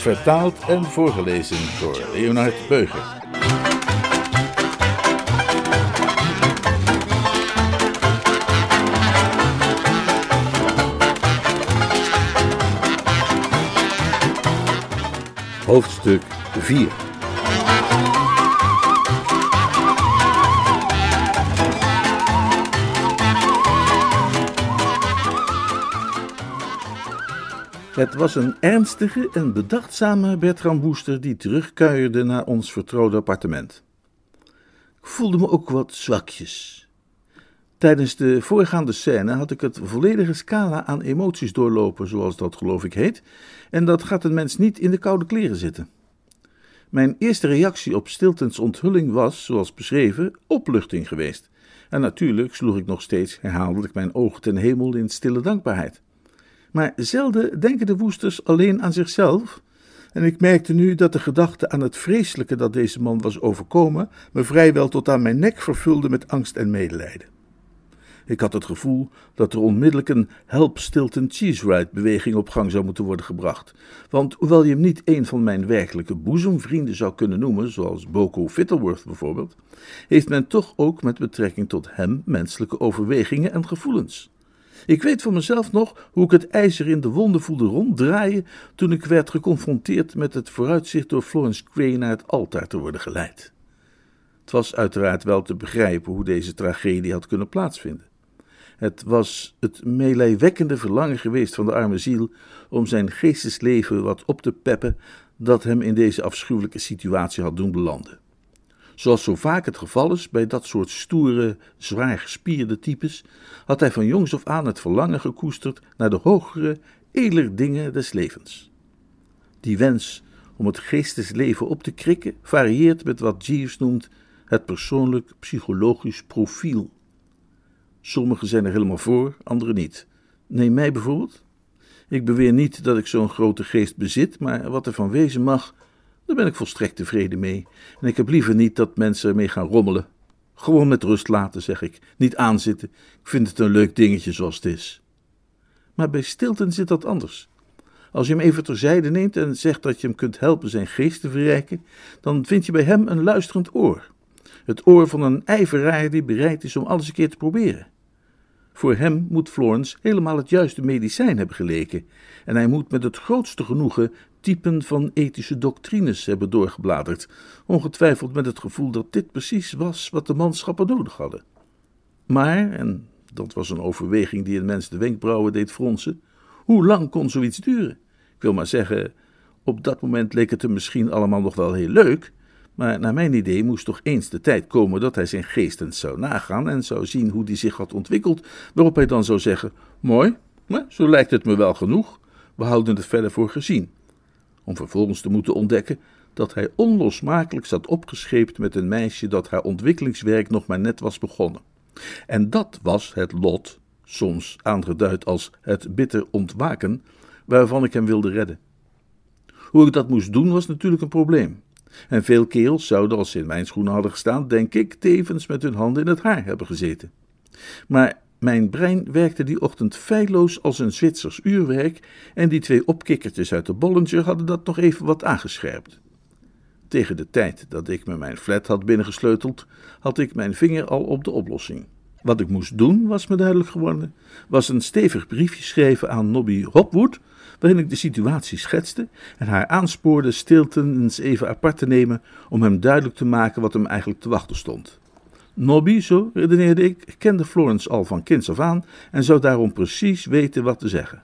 Vertaald en voorgelezen door Leonard Beuger. Hoofdstuk 4 Het was een ernstige en bedachtzame Bertram Woester die terugkuierde naar ons vertrouwde appartement. Ik voelde me ook wat zwakjes. Tijdens de voorgaande scène had ik het volledige scala aan emoties doorlopen, zoals dat geloof ik heet, en dat gaat een mens niet in de koude kleren zitten. Mijn eerste reactie op Stiltons onthulling was, zoals beschreven, opluchting geweest. En natuurlijk sloeg ik nog steeds herhaaldelijk mijn oog ten hemel in stille dankbaarheid. Maar zelden denken de woesters alleen aan zichzelf. En ik merkte nu dat de gedachte aan het vreselijke dat deze man was overkomen me vrijwel tot aan mijn nek vervulde met angst en medelijden. Ik had het gevoel dat er onmiddellijk een Help Stilton Cheese Ride beweging op gang zou moeten worden gebracht. Want hoewel je hem niet een van mijn werkelijke boezemvrienden zou kunnen noemen, zoals Boko Fittleworth bijvoorbeeld, heeft men toch ook met betrekking tot hem menselijke overwegingen en gevoelens. Ik weet van mezelf nog hoe ik het ijzer in de wonden voelde ronddraaien toen ik werd geconfronteerd met het vooruitzicht door Florence Gray naar het altaar te worden geleid. Het was uiteraard wel te begrijpen hoe deze tragedie had kunnen plaatsvinden. Het was het meelijwekkende verlangen geweest van de arme ziel om zijn geestesleven wat op te peppen dat hem in deze afschuwelijke situatie had doen belanden. Zoals zo vaak het geval is bij dat soort stoere, zwaar gespierde types, had hij van jongs af aan het verlangen gekoesterd naar de hogere, eler dingen des levens. Die wens om het geestesleven op te krikken varieert met wat Jeeves noemt het persoonlijk psychologisch profiel. Sommigen zijn er helemaal voor, anderen niet. Neem mij bijvoorbeeld. Ik beweer niet dat ik zo'n grote geest bezit, maar wat er van wezen mag, daar ben ik volstrekt tevreden mee. En ik heb liever niet dat mensen ermee gaan rommelen. Gewoon met rust laten, zeg ik. Niet aanzitten. Ik vind het een leuk dingetje zoals het is. Maar bij Stilton zit dat anders. Als je hem even terzijde neemt en zegt dat je hem kunt helpen zijn geest te verrijken, dan vind je bij hem een luisterend oor. Het oor van een ijveraar die bereid is om alles een keer te proberen. Voor hem moet Florence helemaal het juiste medicijn hebben geleken, en hij moet met het grootste genoegen typen van ethische doctrines hebben doorgebladerd, ongetwijfeld met het gevoel dat dit precies was wat de manschappen nodig hadden. Maar, en dat was een overweging die een mens de wenkbrauwen deed fronsen, hoe lang kon zoiets duren? Ik wil maar zeggen, op dat moment leek het hem misschien allemaal nog wel heel leuk, maar naar mijn idee moest toch eens de tijd komen dat hij zijn geestens zou nagaan en zou zien hoe die zich had ontwikkeld, waarop hij dan zou zeggen: Mooi, maar zo lijkt het me wel genoeg, we houden het verder voor gezien. Om vervolgens te moeten ontdekken dat hij onlosmakelijk zat opgescheept met een meisje dat haar ontwikkelingswerk nog maar net was begonnen. En dat was het lot, soms aangeduid als het bitter ontwaken, waarvan ik hem wilde redden. Hoe ik dat moest doen was natuurlijk een probleem. En veel kerels zouden, als ze in mijn schoenen hadden gestaan, denk ik, tevens met hun handen in het haar hebben gezeten. Maar mijn brein werkte die ochtend feilloos als een Zwitsers uurwerk en die twee opkikkertjes uit de Bollinger hadden dat nog even wat aangescherpt. Tegen de tijd dat ik me mijn flat had binnengesleuteld, had ik mijn vinger al op de oplossing. Wat ik moest doen, was me duidelijk geworden, was een stevig briefje schrijven aan Nobby Hopwood, waarin ik de situatie schetste en haar aanspoorde Stilton eens even apart te nemen om hem duidelijk te maken wat hem eigenlijk te wachten stond. Nobby, zo redeneerde ik, kende Florence al van kinds af aan en zou daarom precies weten wat te zeggen.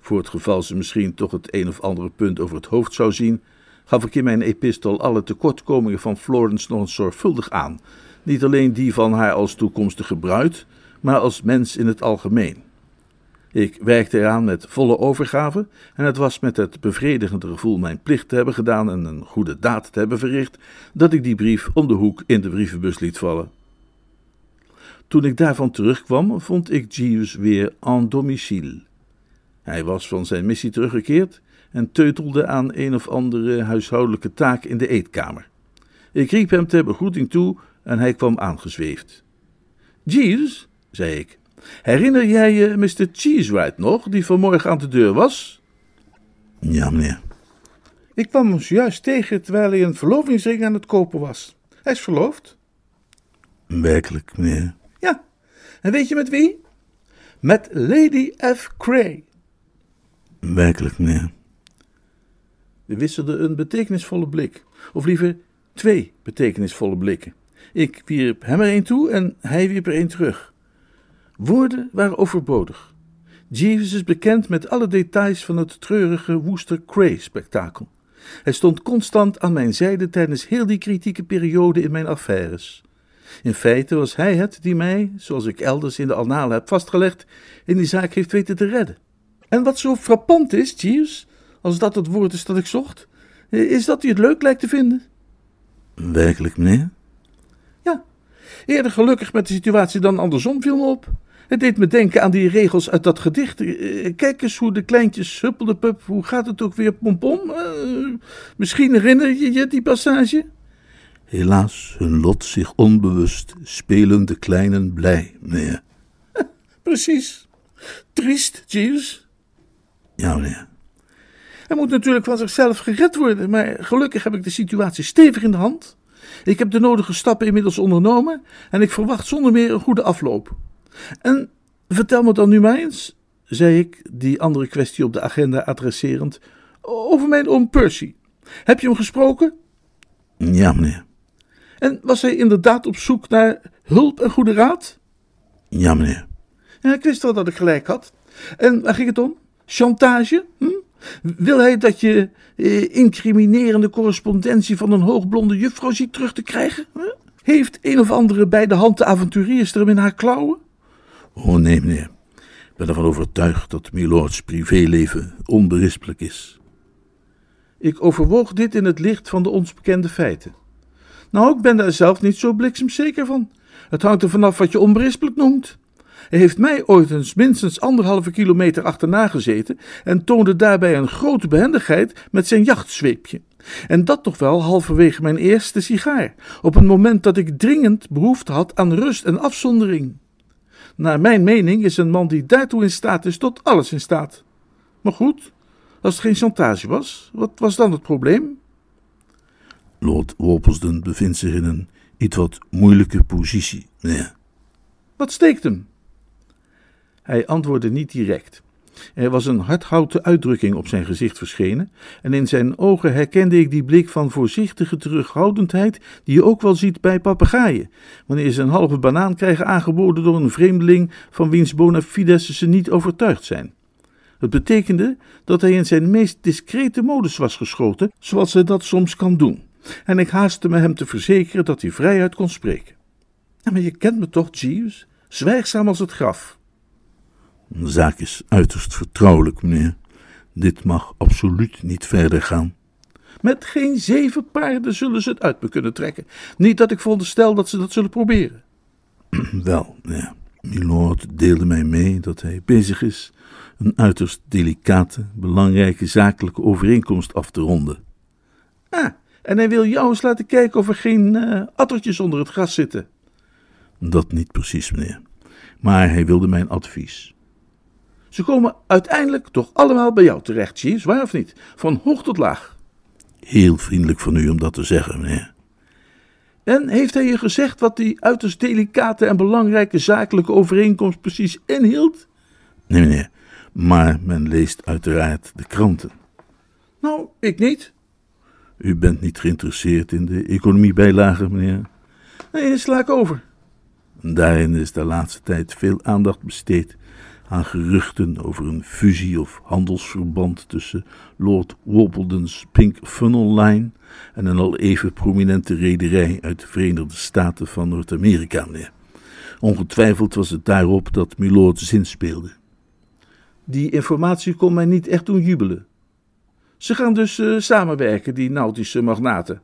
Voor het geval ze misschien toch het een of andere punt over het hoofd zou zien, gaf ik in mijn epistel alle tekortkomingen van Florence nog eens zorgvuldig aan, niet alleen die van haar als toekomstige bruid, maar als mens in het algemeen. Ik werkte eraan met volle overgave en het was met het bevredigende gevoel mijn plicht te hebben gedaan en een goede daad te hebben verricht, dat ik die brief om de hoek in de brievenbus liet vallen. Toen ik daarvan terugkwam, vond ik Jeeves weer en domicile. Hij was van zijn missie teruggekeerd en teutelde aan een of andere huishoudelijke taak in de eetkamer. Ik riep hem ter begroeting toe en hij kwam aangezweefd. Jeeves, zei ik, herinner jij je Mr. Cheesewright nog, die vanmorgen aan de deur was? Ja, meneer. Ik kwam hem juist tegen terwijl hij een verlovingsring aan het kopen was. Hij is verloofd. Werkelijk, meneer. Ja, en weet je met wie? Met Lady F. Cray. Werkelijk, meneer. We wisselden een betekenisvolle blik, of liever twee betekenisvolle blikken. Ik wierp hem er een toe en hij wierp er een terug. Woorden waren overbodig. Jeeves is bekend met alle details van het treurige Wooster Cray-spektakel. Hij stond constant aan mijn zijde tijdens heel die kritieke periode in mijn affaires. In feite was hij het die mij, zoals ik elders in de annalen heb vastgelegd, in die zaak heeft weten te redden. En wat zo frappant is, Jeeves, als dat het woord is dat ik zocht, is dat u het leuk lijkt te vinden. Werkelijk, meneer? Eerder gelukkig met de situatie dan andersom viel me op. Het deed me denken aan die regels uit dat gedicht. Eh, kijk eens hoe de kleintjes huppelden, pup. Hoe gaat het ook weer, pompom? Uh, misschien herinner je je die passage? Helaas, hun lot zich onbewust, spelen de kleinen blij, meneer. Precies. Triest, Jeeves. Ja, meneer. Hij moet natuurlijk van zichzelf gered worden, maar gelukkig heb ik de situatie stevig in de hand. Ik heb de nodige stappen inmiddels ondernomen en ik verwacht zonder meer een goede afloop. En vertel me dan nu maar eens, zei ik, die andere kwestie op de agenda adresserend, over mijn oom Percy. Heb je hem gesproken? Ja, meneer. En was hij inderdaad op zoek naar hulp en goede raad? Ja, meneer. Ja, ik wist wel dat ik gelijk had. En waar ging het om? Chantage? Hm? Wil hij dat je eh, incriminerende correspondentie van een hoogblonde juffrouw ziet terug te krijgen? Huh? Heeft een of andere bij de hand de in haar klauwen? Oh nee, meneer. Ik ben ervan overtuigd dat Milords privéleven onberispelijk is. Ik overwoog dit in het licht van de ons bekende feiten. Nou, ik ben daar zelf niet zo bliksemzeker van. Het hangt er vanaf wat je onberispelijk noemt. Hij heeft mij ooit eens minstens anderhalve kilometer achterna gezeten en toonde daarbij een grote behendigheid met zijn jachtzweepje. En dat toch wel halverwege mijn eerste sigaar, op een moment dat ik dringend behoefte had aan rust en afzondering. Naar mijn mening is een man die daartoe in staat is, tot alles in staat. Maar goed, als het geen chantage was, wat was dan het probleem? Lord Worplesdon bevindt zich in een iets wat moeilijke positie. Wat steekt hem? Hij antwoordde niet direct. Er was een hardhouten uitdrukking op zijn gezicht verschenen, en in zijn ogen herkende ik die blik van voorzichtige terughoudendheid die je ook wel ziet bij papegaaien, wanneer ze een halve banaan krijgen aangeboden door een vreemdeling van wiens bona fides ze niet overtuigd zijn. Het betekende dat hij in zijn meest discrete modus was geschoten, zoals hij dat soms kan doen, en ik haastte me hem te verzekeren dat hij vrijuit kon spreken. Maar je kent me toch, Jeeves? Zwijgzaam als het graf. De zaak is uiterst vertrouwelijk, meneer. Dit mag absoluut niet verder gaan. Met geen zeven paarden zullen ze het uit me kunnen trekken. Niet dat ik veronderstel dat ze dat zullen proberen. Wel, ja. Milord deelde mij mee dat hij bezig is een uiterst delicate, belangrijke zakelijke overeenkomst af te ronden. Ah, en hij wil jou eens laten kijken of er geen uh, attertjes onder het gras zitten. Dat niet precies, meneer. Maar hij wilde mijn advies. Ze komen uiteindelijk toch allemaal bij jou terecht, Jeeves, waar of niet? Van hoog tot laag. Heel vriendelijk van u om dat te zeggen, meneer. En heeft hij je gezegd wat die uiterst delicate en belangrijke zakelijke overeenkomst precies inhield? Nee, meneer. Maar men leest uiteraard de kranten. Nou, ik niet. U bent niet geïnteresseerd in de economiebijlage, meneer? Nee, sla ik over. Daarin is de laatste tijd veel aandacht besteed aan geruchten over een fusie of handelsverband tussen Lord Wobbledon's Pink Funnel Line en een al even prominente rederij uit de Verenigde Staten van Noord-Amerika, meneer. Ongetwijfeld was het daarop dat Milord zin speelde. Die informatie kon mij niet echt doen jubelen. Ze gaan dus uh, samenwerken, die nautische magnaten.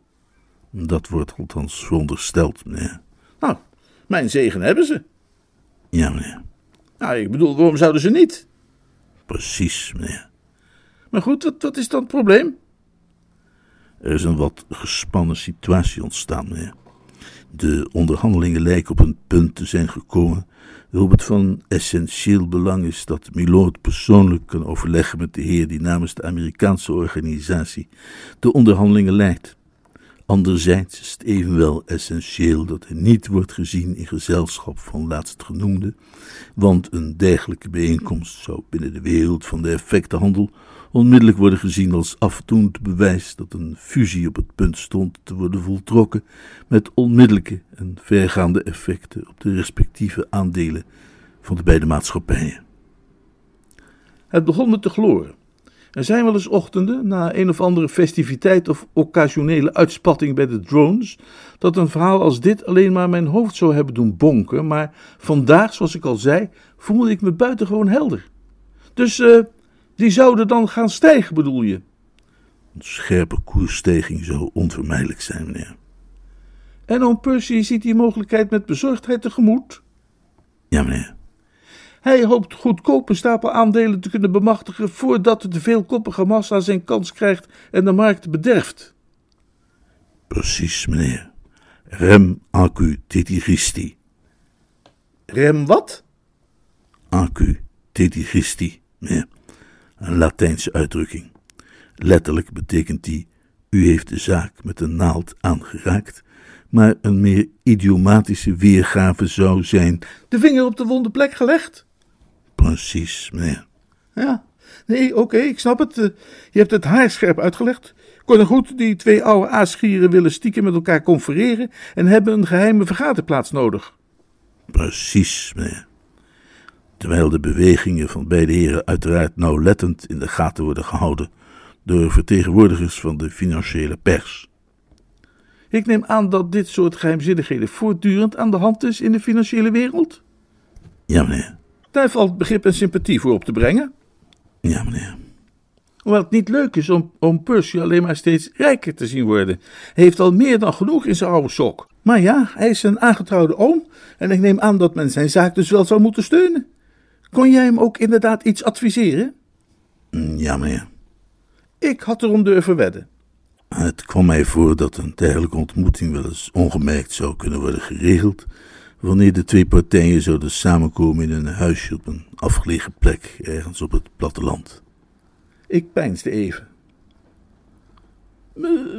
Dat wordt althans verondersteld, meneer. Nou, mijn zegen hebben ze. Ja, meneer. Nou, ik bedoel, waarom zouden ze niet? Precies, meneer. Maar goed, wat, wat is dan het probleem? Er is een wat gespannen situatie ontstaan, meneer. De onderhandelingen lijken op een punt te zijn gekomen waarop het van essentieel belang is dat Milord persoonlijk kan overleggen met de heer die namens de Amerikaanse organisatie de onderhandelingen leidt. Anderzijds is het evenwel essentieel dat hij niet wordt gezien in gezelschap van laatstgenoemde, want een dergelijke bijeenkomst zou binnen de wereld van de effectenhandel onmiddellijk worden gezien als afdoend bewijs dat een fusie op het punt stond te worden voltrokken, met onmiddellijke en vergaande effecten op de respectieve aandelen van de beide maatschappijen. Het begon me te gloren. Er zijn wel eens ochtenden, na een of andere festiviteit of occasionele uitspatting bij de drones, dat een verhaal als dit alleen maar mijn hoofd zou hebben doen bonken, maar vandaag, zoals ik al zei, voelde ik me buitengewoon helder. Dus uh, die zouden dan gaan stijgen, bedoel je? Een scherpe koersstijging zou onvermijdelijk zijn, meneer. En oom Percy ziet die mogelijkheid met bezorgdheid tegemoet? Ja, meneer. Hij hoopt goedkope stapel aandelen te kunnen bemachtigen voordat de veelkoppige massa zijn kans krijgt en de markt bederft. Precies, meneer. Rem acu tetigisti. Rem wat? Acu tetigisti, meneer. Een Latijnse uitdrukking. Letterlijk betekent die: U heeft de zaak met een naald aangeraakt, maar een meer idiomatische weergave zou zijn: De vinger op de wonde plek gelegd? Precies, meneer. Ja, nee, oké, ik snap het. Je hebt het haarscherp uitgelegd. Kon goed, die twee oude aasgieren willen stiekem met elkaar confereren en hebben een geheime vergaderplaats nodig. Precies, meneer. Terwijl de bewegingen van beide heren uiteraard nauwlettend in de gaten worden gehouden door vertegenwoordigers van de financiële pers. Ik neem aan dat dit soort geheimzinnigheden voortdurend aan de hand is in de financiële wereld? Ja, meneer. Daar valt begrip en sympathie voor op te brengen. Ja, meneer. Hoewel het niet leuk is om, om Percy alleen maar steeds rijker te zien worden. Hij heeft al meer dan genoeg in zijn oude sok. Maar ja, hij is een aangetrouwde oom en ik neem aan dat men zijn zaak dus wel zou moeten steunen. Kon jij hem ook inderdaad iets adviseren? Mm, ja, meneer. Ik had erom durven wedden. Het kwam mij voor dat een dergelijke ontmoeting wel eens ongemerkt zou kunnen worden geregeld, wanneer de twee partijen zouden samenkomen in een huisje op een afgelegen plek ergens op het platteland. Ik peinsde even.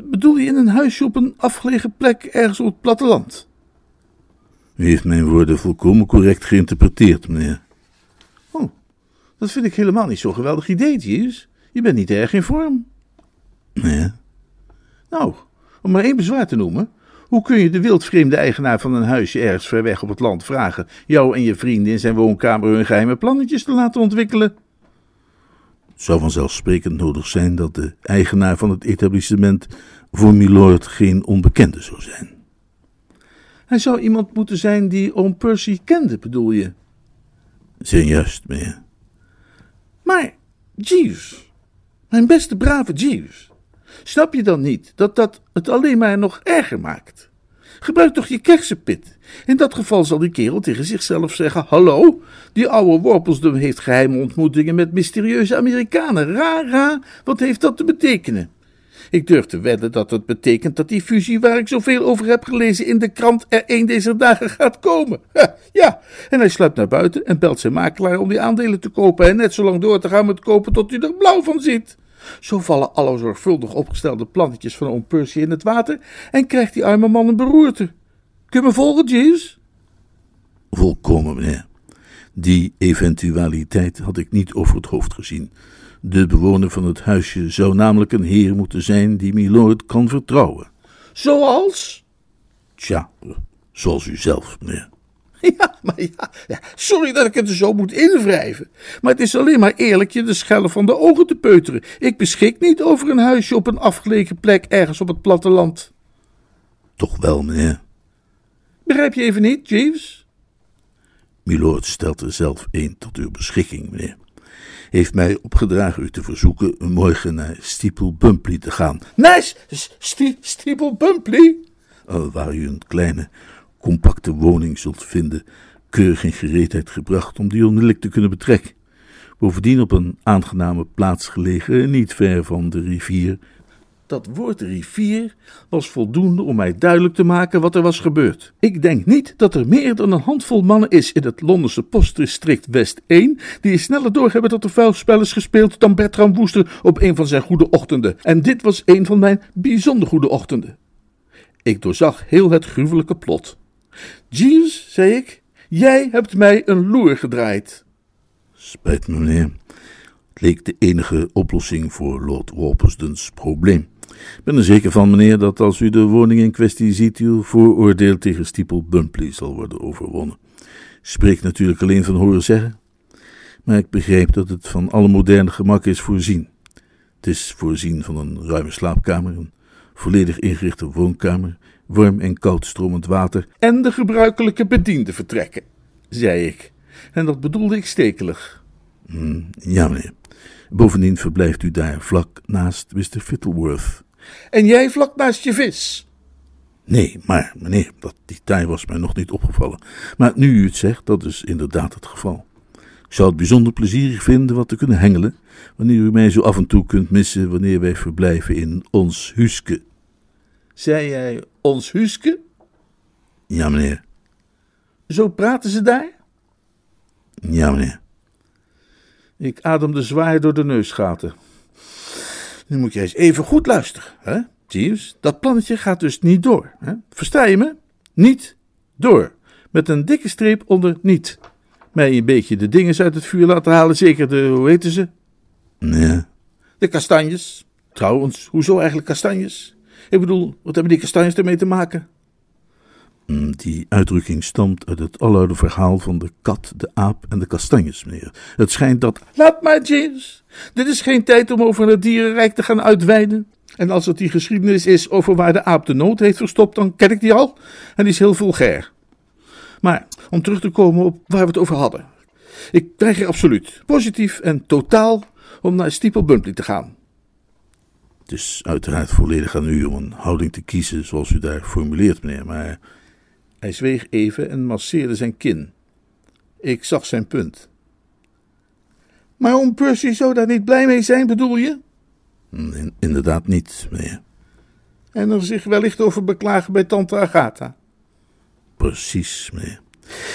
Bedoel je in een huisje op een afgelegen plek ergens op het platteland? U heeft mijn woorden volkomen correct geïnterpreteerd, meneer. Oh, dat vind ik helemaal niet zo'n geweldig idee, Jeeves. Je bent niet erg in vorm. Nee. Nou, om maar één bezwaar te noemen. Hoe kun je de wildvreemde eigenaar van een huisje ergens ver weg op het land vragen jou en je vrienden in zijn woonkamer hun geheime plannetjes te laten ontwikkelen? Het zou vanzelfsprekend nodig zijn dat de eigenaar van het etablissement voor Milord geen onbekende zou zijn. Hij zou iemand moeten zijn die oom Percy kende, bedoel je? Zeer juist, meneer. Maar, Jeeves, mijn beste brave Jeeves, snap je dan niet dat dat het alleen maar nog erger maakt? Gebruik toch je kersenpit. In dat geval zal die kerel tegen zichzelf zeggen: Hallo, die oude Worpelsdom heeft geheime ontmoetingen met mysterieuze Amerikanen. Ra, ra, wat heeft dat te betekenen? Ik durf te wedden dat het betekent dat die fusie waar ik zoveel over heb gelezen in de krant er een deze dagen gaat komen. ja, en hij sluipt naar buiten en belt zijn makelaar om die aandelen te kopen en net zo lang door te gaan met kopen tot hij er blauw van ziet. Zo vallen alle zorgvuldig opgestelde plannetjes van oom Percy in het water en krijgt die arme man een beroerte. Kun je me volgen, Jeeves? Volkomen, meneer. Die eventualiteit had ik niet over het hoofd gezien. De bewoner van het huisje zou namelijk een heer moeten zijn die Milord kan vertrouwen. Zoals? Tja, zoals u zelf, meneer. Ja, maar ja, ja, sorry dat ik het er zo moet invrijven. Maar het is alleen maar eerlijk je de schellen van de ogen te peuteren. Ik beschik niet over een huisje op een afgelegen plek ergens op het platteland. Toch wel, meneer. Begrijp je even niet, Jeeves? Milord stelt er zelf een tot uw beschikking, meneer. heeft mij opgedragen u te verzoeken morgen naar Steeple Bumpley te gaan. Nice! Steeple Bumpley? waar u een kleine, compacte woning zult vinden, keurig in gereedheid gebracht om die onmiddellijk te kunnen betrekken. Bovendien op een aangename plaats gelegen, niet ver van de rivier. Dat woord rivier was voldoende om mij duidelijk te maken wat er was gebeurd. Ik denk niet dat er meer dan een handvol mannen is in het Londense postdistrict West 1 die sneller doorhebben dat er vuil spel is gespeeld dan Bertram Woester op een van zijn goede ochtenden. En dit was een van mijn bijzonder goede ochtenden. Ik doorzag heel het gruwelijke plot. Jeeves, zei ik, jij hebt mij een loer gedraaid. Spijt me, meneer. Het leek de enige oplossing voor Lord Worplesdon's probleem. Ik ben er zeker van, meneer, dat als u de woning in kwestie ziet, uw vooroordeel tegen Stiepel Bumpley zal worden overwonnen. spreek natuurlijk alleen van horen zeggen, maar ik begrijp dat het van alle moderne gemak is voorzien. Het is voorzien van een ruime slaapkamer, een volledig ingerichte woonkamer, warm en koud stromend water en de gebruikelijke bediende vertrekken, zei ik. En dat bedoelde ik stekelig. Hmm, ja, meneer. Bovendien verblijft u daar vlak naast Mr. Fittleworth. En jij vlak naast je vis? Nee, maar meneer, dat detail was mij nog niet opgevallen. Maar nu u het zegt, dat is inderdaad het geval. Ik zou het bijzonder plezierig vinden wat te kunnen hengelen, wanneer u mij zo af en toe kunt missen wanneer wij verblijven in ons huske. Zei jij ons huske? Ja, meneer. Zo praten ze daar? Ja, meneer. Ik ademde zwaar door de neusgaten. Nu moet je eens even goed luisteren, hè, Jeeves. Dat plannetje gaat dus niet door. Hè? Versta je me? Niet door. Met een dikke streep onder niet. Mij een beetje de dingen uit het vuur laten halen, zeker de, hoe heten ze? Nee. De kastanjes. Trouwens, hoezo eigenlijk kastanjes? Ik bedoel, wat hebben die kastanjes ermee te maken? Mm, die uitdrukking stamt uit het aloude verhaal van de kat, de aap en de kastanjes, meneer. Het schijnt dat. Laat maar, James. Dit is geen tijd om over het dierenrijk te gaan uitweiden. En als het die geschiedenis is over waar de aap de nood heeft verstopt, dan ken ik die al. En die is heel vulgair. Maar om terug te komen op waar we het over hadden. Ik weiger absoluut, positief en totaal, om naar Steeple Bumpley te gaan. Het is uiteraard volledig aan u om een houding te kiezen zoals u daar formuleert, meneer, maar hij zweeg even en masseerde zijn kin. Ik zag zijn punt. Maar om Percy zou daar niet blij mee zijn, bedoel je? In, inderdaad niet, meneer. En er zich wellicht over beklagen bij tante Agatha. Precies, meneer.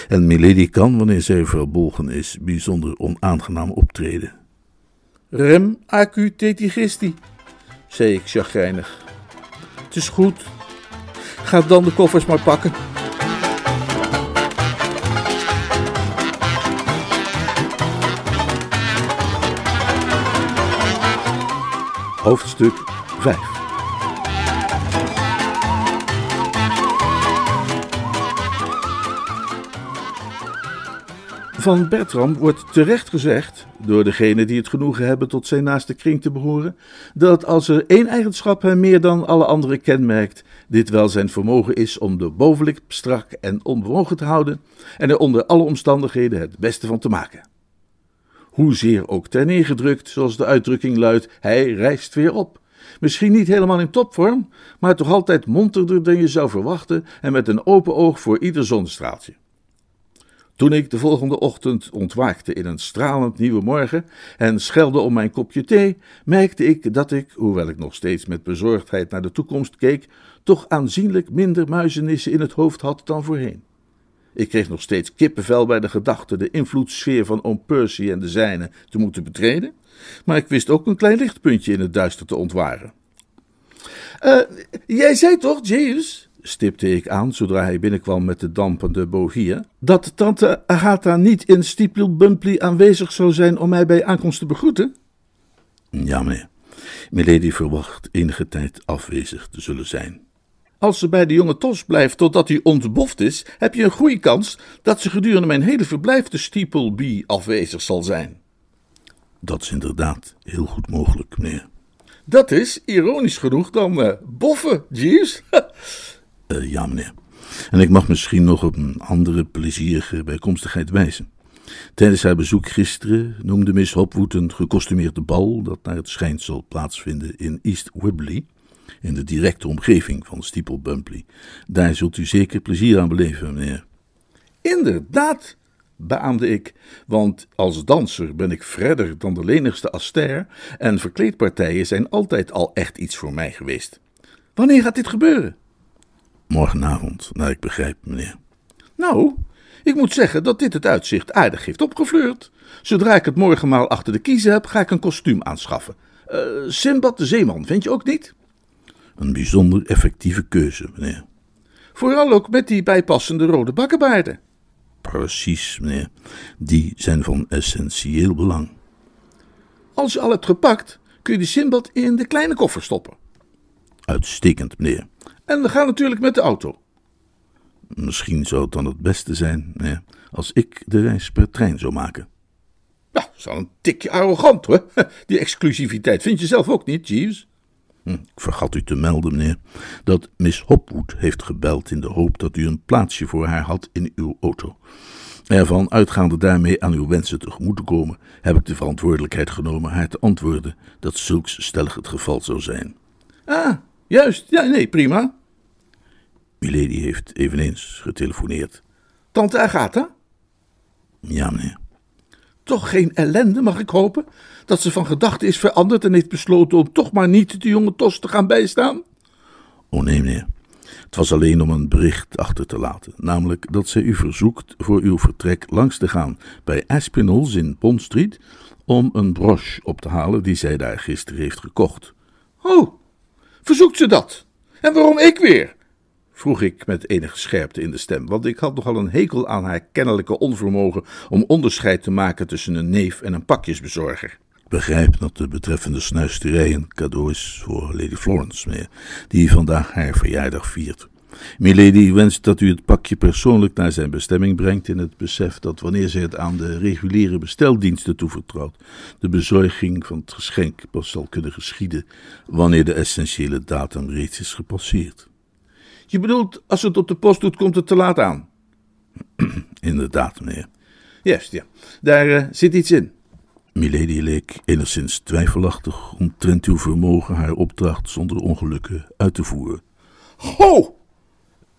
En Milady kan, wanneer zij verbolgen is, bijzonder onaangenaam optreden. Rem acu tetigisti, zei ik chagrijnig. Het is goed. Ga dan de koffers maar pakken. Hoofdstuk 5 Van Bertram wordt terecht gezegd, door degenen die het genoegen hebben tot zijn naaste kring te behoren, dat als er één eigenschap hem meer dan alle andere kenmerkt, dit wel zijn vermogen is om de bovenlip strak en onbewogen te houden en er onder alle omstandigheden het beste van te maken hoezeer ook ter neergedrukt, zoals de uitdrukking luidt, hij rijst weer op. Misschien niet helemaal in topvorm, maar toch altijd monterder dan je zou verwachten en met een open oog voor ieder zonnestraaltje. Toen ik de volgende ochtend ontwaakte in een stralend nieuwe morgen en schelde om mijn kopje thee, merkte ik dat ik, hoewel ik nog steeds met bezorgdheid naar de toekomst keek, toch aanzienlijk minder muizenissen in het hoofd had dan voorheen. Ik kreeg nog steeds kippenvel bij de gedachte de invloedssfeer van oom Percy en de zijne te moeten betreden, maar ik wist ook een klein lichtpuntje in het duister te ontwaren. Uh, jij zei toch, James, stipte ik aan zodra hij binnenkwam met de dampende bohia, dat tante Agatha niet in Steeple Bumpley aanwezig zou zijn om mij bij aankomst te begroeten? Ja, meneer. Milady verwacht enige tijd afwezig te zullen zijn. Als ze bij de jonge Tos blijft totdat hij ontboft is, heb je een goede kans dat ze gedurende mijn hele verblijf de Steeple Bee afwezig zal zijn. Dat is inderdaad heel goed mogelijk, meneer. Dat is, ironisch genoeg, dan uh, boffen, Jeeves. uh, ja, meneer. En ik mag misschien nog op een andere plezierige bijkomstigheid wijzen. Tijdens haar bezoek gisteren noemde Miss Hopwood een gekostumeerde bal dat naar het schijnt zal plaatsvinden in East Wibley, in de directe omgeving van Steeple Bumpley. Daar zult u zeker plezier aan beleven, meneer. Inderdaad, beaamde ik, want als danser ben ik verder dan de lenigste aster en verkleedpartijen zijn altijd al echt iets voor mij geweest. Wanneer gaat dit gebeuren? Morgenavond, naar ik begrijp, meneer. Nou, ik moet zeggen dat dit het uitzicht aardig heeft opgefleurd. Zodra ik het morgenmaal achter de kiezen heb, ga ik een kostuum aanschaffen. Uh, Simbad de Zeeman, vind je ook niet? Een bijzonder effectieve keuze, meneer. Vooral ook met die bijpassende rode bakkenbaarden. Precies, meneer. Die zijn van essentieel belang. Als je al hebt gepakt, kun je die Simbad in de kleine koffer stoppen. Uitstekend, meneer. En we gaan natuurlijk met de auto. Misschien zou het dan het beste zijn meneer, als ik de reis per trein zou maken. Ja, dat is een tikje arrogant hoor. Die exclusiviteit vind je zelf ook niet, Jeeves? Hm, ik vergat u te melden, meneer, dat Miss Hopwood heeft gebeld in de hoop dat u een plaatsje voor haar had in uw auto. Ervan uitgaande daarmee aan uw wensen tegemoet te komen, heb ik de verantwoordelijkheid genomen haar te antwoorden dat zulks stellig het geval zou zijn. Ah, juist. Ja, nee, prima. Milady heeft eveneens getelefoneerd. Tante Agatha? Ja, meneer. Toch geen ellende, mag ik hopen? Dat ze van gedachten is veranderd en heeft besloten om toch maar niet de jonge Tos te gaan bijstaan? Oh nee, meneer. Het was alleen om een bericht achter te laten, namelijk dat zij u verzoekt voor uw vertrek langs te gaan bij Aspinalls in Bond Street om een broche op te halen die zij daar gisteren heeft gekocht. Oh, verzoekt ze dat? En waarom ik weer? vroeg ik met enige scherpte in de stem, want ik had nogal een hekel aan haar kennelijke onvermogen om onderscheid te maken tussen een neef en een pakjesbezorger. Begrijp dat de betreffende snuisterij een cadeau is voor Lady Florence, meneer, die vandaag haar verjaardag viert. Milady wenst dat u het pakje persoonlijk naar zijn bestemming brengt in het besef dat wanneer zij het aan de reguliere besteldiensten toevertrouwt, de bezorging van het geschenk pas zal kunnen geschieden wanneer de essentiële datum reeds is gepasseerd. Je bedoelt, als het op de post doet, komt het te laat aan? Inderdaad, meneer. Juist, ja. Daar uh, zit iets in. Milady leek enigszins twijfelachtig omtrent uw vermogen haar opdracht zonder ongelukken uit te voeren. Ho!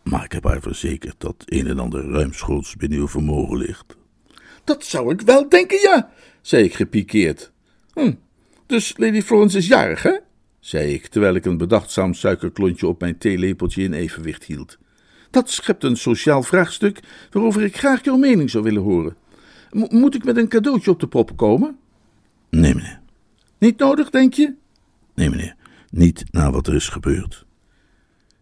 Maar ik heb haar verzekerd dat een en ander ruimschoots binnen uw vermogen ligt. Dat zou ik wel denken, ja, zei ik gepikeerd. Hm, dus Lady Florence is jarig, hè? zei ik, terwijl ik een bedachtzaam suikerklontje op mijn theelepeltje in evenwicht hield. Dat schept een sociaal vraagstuk waarover ik graag jouw mening zou willen horen. moet ik met een cadeautje op de proppen komen? Nee, meneer. Niet nodig, denk je? Nee, meneer. Niet na wat er is gebeurd.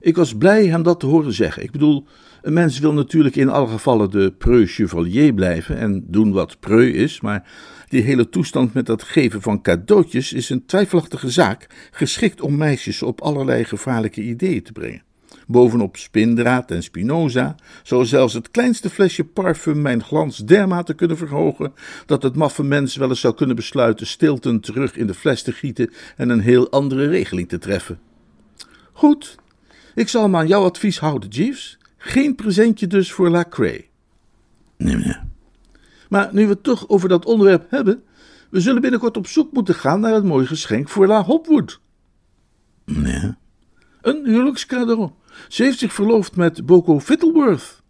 Ik was blij hem dat te horen zeggen. Ik bedoel, een mens wil natuurlijk in alle gevallen de preux chevalier blijven en doen wat preux is, maar die hele toestand met dat geven van cadeautjes is een twijfelachtige zaak, geschikt om meisjes op allerlei gevaarlijke ideeën te brengen. Bovenop spindraad en spinoza zou zelfs het kleinste flesje parfum mijn glans dermate kunnen verhogen dat het maffe mens wel eens zou kunnen besluiten stilten terug in de fles te gieten en een heel andere regeling te treffen. Goed, ik zal me aan jouw advies houden, Jeeves. Geen presentje dus voor La Cray. Nee, meneer. Maar nu we het toch over dat onderwerp hebben, we zullen binnenkort op zoek moeten gaan naar het mooie geschenk voor La Hopwood. Nee. Een huwelijkscadeau. Ze heeft zich verloofd met Boko Fittleworth.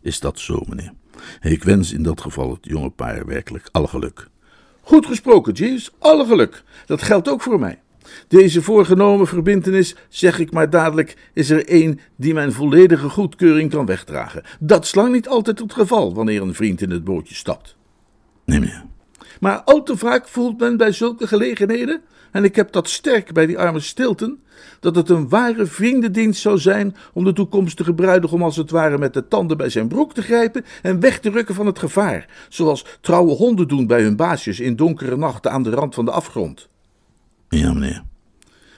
Is dat zo, meneer? Ik wens in dat geval het jonge paar werkelijk alle geluk. Goed gesproken, Jeeves. Alle geluk. Dat geldt ook voor mij. Deze voorgenomen verbintenis, zeg ik maar dadelijk, is er één die mijn volledige goedkeuring kan wegdragen. Dat is lang niet altijd het geval wanneer een vriend in het bootje stapt. Nee, meneer. Maar al te vaak voelt men bij zulke gelegenheden, en ik heb dat sterk bij die arme Stilton, dat het een ware vriendendienst zou zijn om de toekomstige bruidegom als het ware met de tanden bij zijn broek te grijpen en weg te rukken van het gevaar, zoals trouwe honden doen bij hun baasjes in donkere nachten aan de rand van de afgrond. Ja, meneer.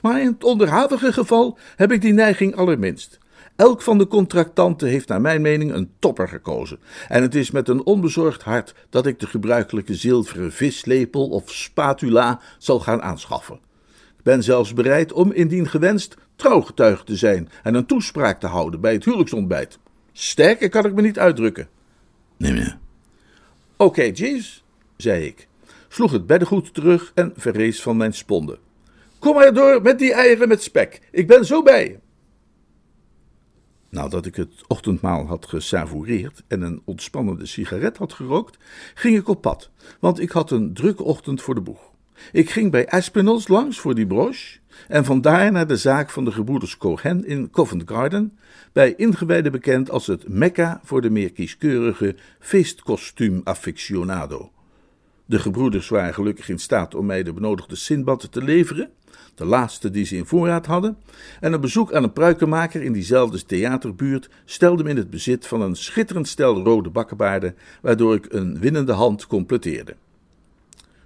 Maar in het onderhavige geval heb ik die neiging allerminst. Elk van de contractanten heeft naar mijn mening een topper gekozen. En het is met een onbezorgd hart dat ik de gebruikelijke zilveren vislepel of spatula zal gaan aanschaffen. Ik ben zelfs bereid om, indien gewenst, trouwgetuige te zijn en een toespraak te houden bij het huwelijksontbijt. Sterker kan ik me niet uitdrukken. Nee, meneer. Oké, Jeeves, zei ik, sloeg het beddengoed terug en verrees van mijn sponden. Kom maar door met die eieren met spek, ik ben zo bij. Nadat ik het ochtendmaal had gesavoureerd en een ontspannende sigaret had gerookt, ging ik op pad, want ik had een drukke ochtend voor de boeg. Ik ging bij Aspinalls langs voor die broche en vandaar naar de zaak van de gebroeders Cohen in Covent Garden, bij ingewijden bekend als het Mekka voor de meer kieskeurige feestkostuum-aficionado. De gebroeders waren gelukkig in staat om mij de benodigde sinbad te leveren, de laatste die ze in voorraad hadden, en een bezoek aan een pruikenmaker in diezelfde theaterbuurt stelde me in het bezit van een schitterend stel rode bakkenbaarden, waardoor ik een winnende hand completeerde.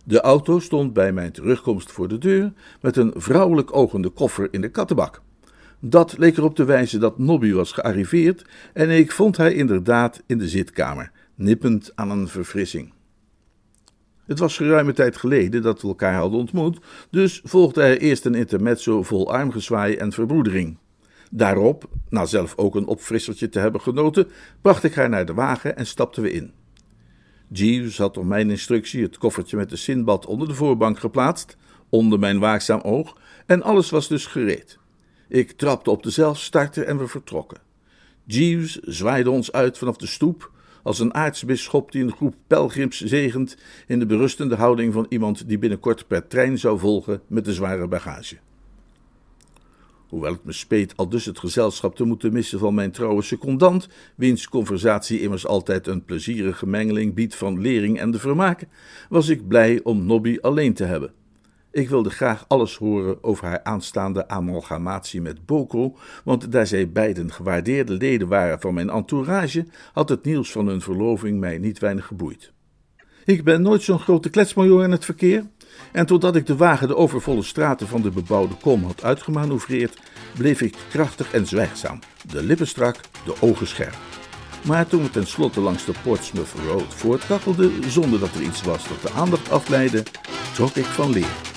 De auto stond bij mijn terugkomst voor de deur met een vrouwelijk ogende koffer in de kattenbak. Dat leek erop te wijzen dat Nobby was gearriveerd en ik vond hij inderdaad in de zitkamer, nippend aan een verfrissing. Het was geruime tijd geleden dat we elkaar hadden ontmoet, dus volgde er eerst een intermezzo vol armgezwaai en verbroedering. Daarop, na zelf ook een opfrissertje te hebben genoten, bracht ik haar naar de wagen en stapten we in. Jeeves had op mijn instructie het koffertje met de sinbad onder de voorbank geplaatst, onder mijn waakzaam oog, en alles was dus gereed. Ik trapte op de zelfstarter en we vertrokken. Jeeves zwaaide ons uit vanaf de stoep, als een aartsbisschop die een groep pelgrims zegent in de berustende houding van iemand die binnenkort per trein zou volgen met de zware bagage. Hoewel het me speet al dus het gezelschap te moeten missen van mijn trouwe secondant, wiens conversatie immers altijd een plezierige mengeling biedt van lering en de vermaken, was ik blij om Nobby alleen te hebben. Ik wilde graag alles horen over haar aanstaande amalgamatie met Boko, want daar zij beiden gewaardeerde leden waren van mijn entourage, had het nieuws van hun verloving mij niet weinig geboeid. Ik ben nooit zo'n grote kletsmajor in het verkeer, en totdat ik de wagen de overvolle straten van de bebouwde kom had uitgemanoeuvreerd, bleef ik krachtig en zwijgzaam, de lippen strak, de ogen scherp. Maar toen we tenslotte langs de Portsmouth Road voortkachelden, zonder dat er iets was dat de aandacht afleidde, trok ik van leer.